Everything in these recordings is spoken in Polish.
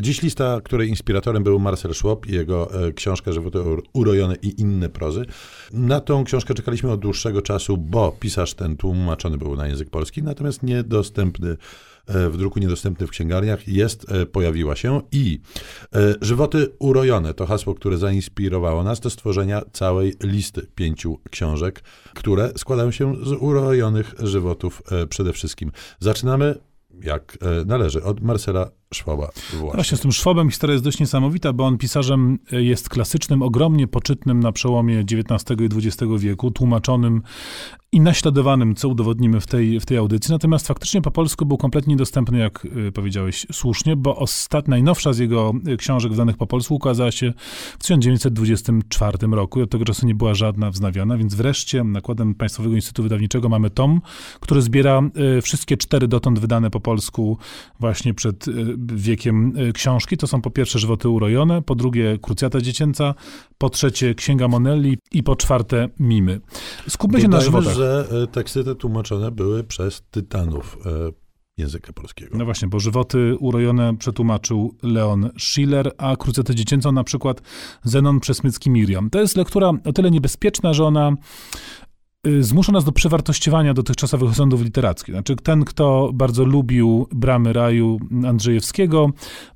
Dziś lista, której inspiratorem był Marcel Schwab i jego e, książka Żywoty urojone i inne prozy. Na tą książkę czekaliśmy od dłuższego czasu, bo pisarz ten tłumaczony był na język polski, natomiast niedostępny e, w druku niedostępny w księgarniach, jest, e, pojawiła się i Żywoty urojone to hasło, które zainspirowało nas do stworzenia całej listy pięciu książek, które składają się z urojonych żywotów przede wszystkim. Zaczynamy jak należy od Marcela Szwaba. Właśnie. właśnie z tym Szwabem historia jest dość niesamowita, bo on pisarzem e, jest klasycznym, ogromnie poczytnym na przełomie XIX i XX wieku, tłumaczonym i naśladowanym, co udowodnimy w tej, w tej audycji. Natomiast faktycznie po polsku był kompletnie niedostępny, jak e, powiedziałeś słusznie, bo ostat... najnowsza z jego e, książek wydanych po polsku ukazała się w 1924 roku i od tego czasu nie była żadna wznawiana, więc wreszcie nakładem Państwowego Instytutu Wydawniczego mamy tom, który zbiera wszystkie cztery dotąd wydane po polsku właśnie przed wiekiem książki. To są po pierwsze Żywoty urojone, po drugie Krucjata dziecięca, po trzecie Księga Monelli i po czwarte Mimy. Skupmy się na żywotach. Że e, teksty te tłumaczone były przez tytanów e, języka polskiego. No właśnie, bo Żywoty urojone przetłumaczył Leon Schiller, a Krucjatę dziecięcą na przykład Zenon Przesmycki Miriam. To jest lektura o tyle niebezpieczna, że ona zmusza nas do przewartościowania dotychczasowych sądów literackich. Znaczy, ten, kto bardzo lubił Bramy Raju Andrzejewskiego,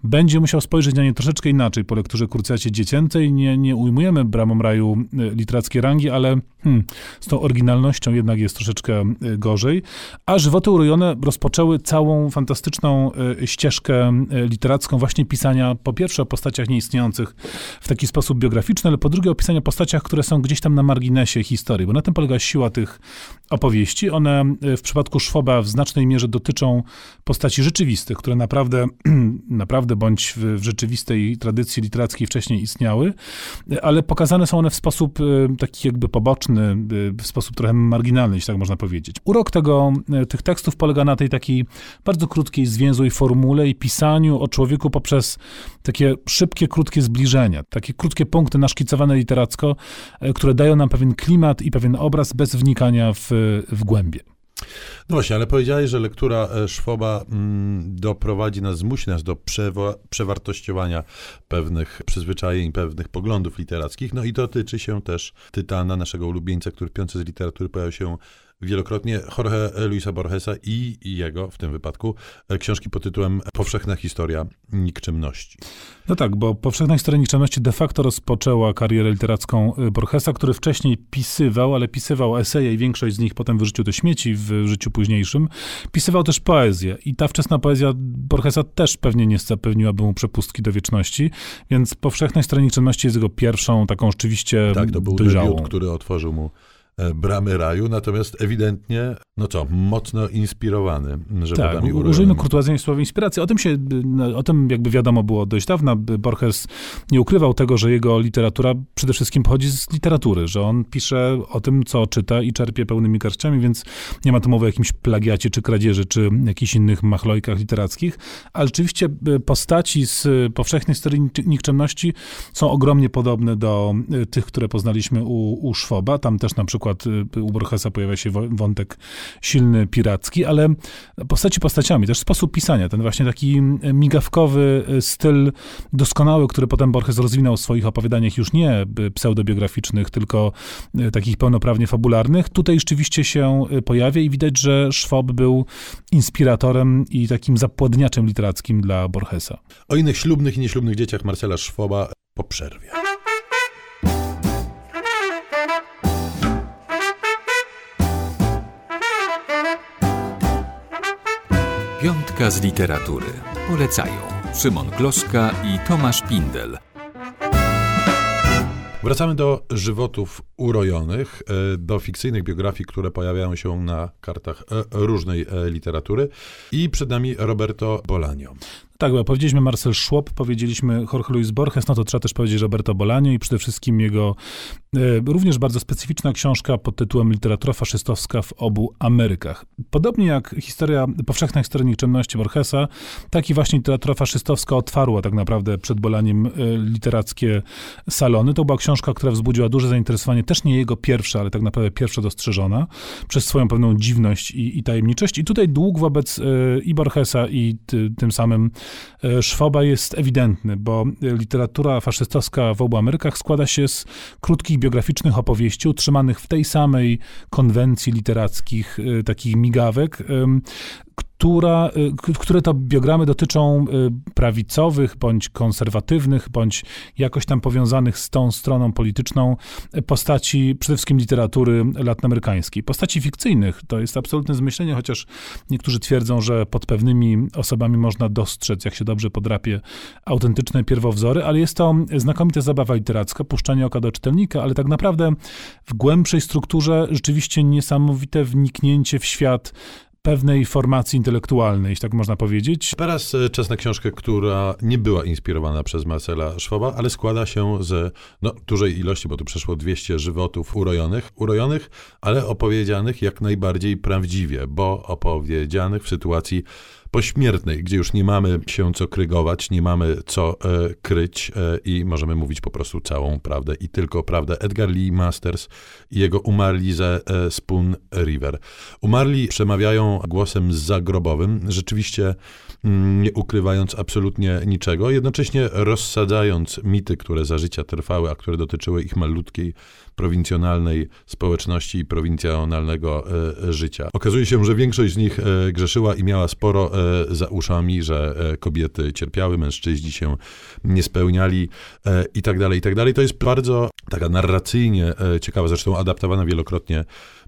będzie musiał spojrzeć na nie troszeczkę inaczej po lekturze Kurcjacie Dziecięcej. Nie, nie ujmujemy Bramom Raju y, literackiej rangi, ale hmm, z tą oryginalnością jednak jest troszeczkę y, gorzej. A Żywoty urojone rozpoczęły całą fantastyczną ścieżkę literacką właśnie pisania po pierwsze o postaciach nieistniejących w taki sposób biograficzny, ale po drugie o pisania postaciach, które są gdzieś tam na marginesie historii, bo na tym polega siła tych opowieści. One e, w przypadku Szwoba w znacznej mierze dotyczą postaci rzeczywistych, które naprawdę, naprawdę bądź w, w rzeczywistej tradycji literackiej wcześniej istniały, ale pokazane są one w sposób e, taki jakby poboczny, e, w sposób trochę marginalny, jeśli tak można powiedzieć. Urok tego, tych tekstów polega na tej takiej bardzo krótkiej, zwięzłej formule i pisaniu o człowieku poprzez takie szybkie, krótkie zbliżenia, takie krótkie punkty naszkicowane literacko, które dają nam pewien klimat i pewien obraz bez wnikania w, w głębie. No właśnie, ale powiedziałeś, że lektura e, Szwoba mm, doprowadzi nas, zmusi nas do przewa- przewartościowania pewnych przyzwyczajeń, pewnych poglądów literackich. No i to tyczy się też Tytana, naszego ulubieńca, który w piące z literatury pojawił się wielokrotnie Jorge Luisa Borgesa i jego, w tym wypadku, e, książki pod tytułem Powszechna historia nikczemności. No tak, bo Powszechna historia nikczemności de facto rozpoczęła karierę literacką e, Borgesa, który wcześniej pisywał, ale pisywał eseje i większość z nich potem wyrzucił do śmieci w życiu późniejszym. Pisywał też poezję i ta wczesna poezja Borgesa też pewnie nie zapewniłaby mu przepustki do wieczności, więc Powszechna historia nikczemności jest jego pierwszą taką rzeczywiście Tak, to był dojrzałą. debiut, który otworzył mu bramy raju, natomiast ewidentnie, no co, mocno inspirowany żywotami tak, użyjmy kurtuazji słowa inspiracji. O tym się, o tym jakby wiadomo było dość dawno. Borges nie ukrywał tego, że jego literatura przede wszystkim pochodzi z literatury, że on pisze o tym, co czyta i czerpie pełnymi garściami, więc nie ma tu mowy o jakimś plagiacie, czy kradzieży, czy jakichś innych machlojkach literackich, ale rzeczywiście e, postaci z powszechnej historii nikczemności są ogromnie podobne do e, tych, które poznaliśmy u, u Szwoba. Tam też na przykład przykład y, u Borgesa pojawia się wątek silny, piracki, ale postaci postaciami, też sposób pisania, ten właśnie taki migawkowy y, styl doskonały, który potem Borges rozwinął w swoich opowiadaniach już nie y, pseudobiograficznych, tylko takich pełnoprawnie fabularnych, tutaj rzeczywiście się pojawia i widać, że Schwab był inspiratorem i takim zapładniaczem literackim dla Borgesa. O innych ślubnych i nieślubnych dzieciach Marcela Schwaba po przerwie. Piątka z literatury. Polecają Szymon Gloszka i Tomasz Pindel. Wracamy do żywotów urojonych, e, do fikcyjnych biografii, które pojawiają się na kartach e, różnej e, literatury. I przed nami Roberto Bolanio. Tak, bo powiedzieliśmy Marcel Schwab, powiedzieliśmy Jorge Luis Borges, no to trzeba też powiedzieć Roberto Bolanio i przede wszystkim jego e, również bardzo specyficzna książka pod tytułem Literatura faszystowska w obu Amerykach. Podobnie jak historia, powszechna historia nikczemności Borgesa, tak i właśnie literatura faszystowska otwarła tak naprawdę przed Bolaniem e, literackie salony. To była książka, która wzbudziła duże zainteresowanie, też nie jego pierwsza, ale tak naprawdę pierwsza dostrzeżona, przez swoją pewną dziwność i, i tajemniczość. I tutaj dług wobec e, i Borgesa i ty, tym samym e, Szwoba jest ewidentny, bo literatura faszystowska w obu Amerykach składa się z krótkich biograficznych opowieści utrzymanych w tej samej konwencji literackich, e, takich migawek, która, y, które to biogramy dotyczą y, prawicowych, bądź konserwatywnych, bądź jakoś tam powiązanych z tą stroną polityczną postaci, przede wszystkim literatury latynoamerykańskiej. Postaci fikcyjnych to jest absolutne zmyślenie, chociaż niektórzy twierdzą, że pod pewnymi osobami można dostrzec, jak się dobrze podrapie, autentyczne pierwowzory, ale jest to znakomita zabawa literacka, puszczanie oka do czytelnika, ale tak naprawdę w głębszej strukturze rzeczywiście niesamowite wniknięcie w świat pewnej formacji intelektualnej, jeśli tak można powiedzieć. Teraz e, czas na książkę, która nie była inspirowana przez Marcela Szwoba, ale składa się z no, dużej ilości, bo tu przeszło 200 żywotów urojonych, urojonych, ale opowiedzianych jak najbardziej prawdziwie, bo opowiedzianych w sytuacji pośmiertnej, gdzie już nie mamy się co krygować, nie mamy co e, kryć e, i możemy mówić po prostu całą prawdę i tylko prawdę. Edgar Lee Masters i jego umarli ze e, Spoon River. Umarli przemawiają głosem zagrobowym, rzeczywiście nie ukrywając absolutnie niczego, jednocześnie rozsadzając mity, które za życia trwały, a które dotyczyły ich malutkiej prowincjonalnej społeczności i prowincjonalnego e, życia. Okazuje się, że większość z nich e, grzeszyła i miała sporo e, za uszami, że kobiety cierpiały, mężczyźni się nie spełniali i tak dalej, i tak dalej. To jest bardzo taka narracyjnie ciekawa, zresztą adaptowana wielokrotnie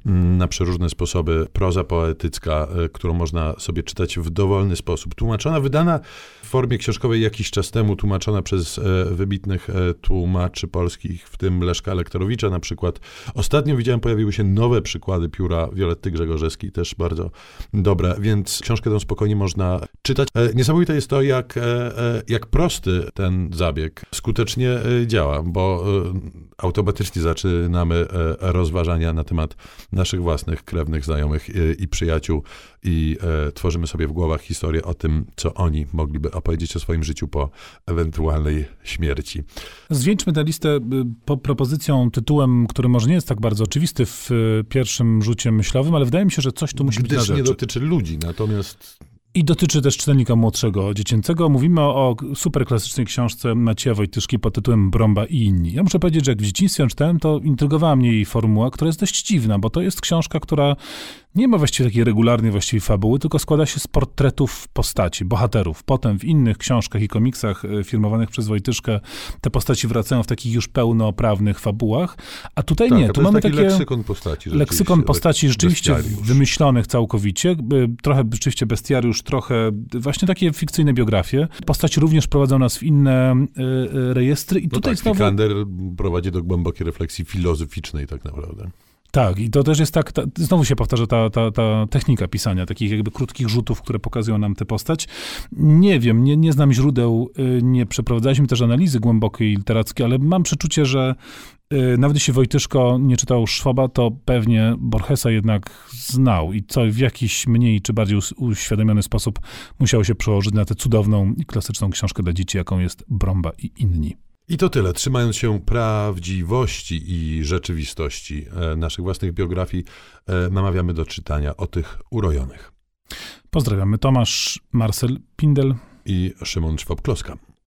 mm, na przeróżne sposoby proza poetycka, którą można sobie czytać w dowolny sposób. Tłumaczona, wydana w formie książkowej jakiś czas temu, tłumaczona przez wybitnych tłumaczy polskich, w tym Leszka Lektorowicza, na przykład. Ostatnio widziałem, pojawiły się nowe przykłady pióra Violetty Grzegorzewskiej, też bardzo dobre, więc książkę tę spokojnie można czytać. E, niesamowite jest to, jak, e, e, jak prosty ten zabieg skutecznie działa, bo automatycznie zaczynamy rozważania na temat naszych własnych krewnych, znajomych i przyjaciół i tworzymy sobie w głowach historię o tym, co oni mogliby opowiedzieć o swoim życiu po ewentualnej śmierci. Zwieńczmy tę listę po propozycją tytułem który może nie jest tak bardzo oczywisty w e, pierwszym rzucie myślowym, ale wydaje mi się, że coś tu musi Gdyż być na nie dotyczy ludzi, natomiast i dotyczy też czytelnika młodszego, dziecięcego. Mówimy o super klasycznej książce Macieja Wojtyszki pod tytułem Brąba i inni. Ja muszę powiedzieć, że jak w dzieciństwie ją czytałem, to intrygowała mnie jej formuła, która jest dość dziwna, bo to jest książka, która nie ma właściwie takiej regularnej właściwie fabuły, tylko składa się z portretów postaci, bohaterów. Potem w innych książkach i komiksach e, firmowanych przez Wojtyszkę te postaci wracają w takich już pełnoprawnych fabułach, a tutaj tak, nie. Tu mamy takie leksykon postaci. Leksykon postaci rzeczywiście wymyślonych całkowicie. E, trochę rzeczywiście bestiariusz, trochę właśnie takie fikcyjne biografie. Postaci również prowadzą nas w inne y, rejestry i no tutaj tak, znowu... Fikander prowadzi do głębokiej refleksji filozoficznej tak naprawdę. Tak, i to też jest tak, ta, znowu się powtarza ta, ta, ta technika pisania, takich jakby krótkich rzutów, które pokazują nam tę postać. Nie wiem, nie, nie znam źródeł, y, nie przeprowadzaliśmy też analizy głębokiej literackiej, ale mam przeczucie, że y, nawet jeśli Wojtyszko nie czytał Szwaba, to pewnie Borgesa jednak znał i co w jakiś mniej czy bardziej uświadomiony sposób musiał się przełożyć na tę cudowną i klasyczną książkę dla dzieci, jaką jest Brąba i inni. I to tyle. Trzymając się prawdziwości i rzeczywistości e, naszych własnych biografii, e, namawiamy do czytania o tych urojonych. Pozdrawiamy Tomasz, Marcel Pindel i Szymon Szwab-Kloska.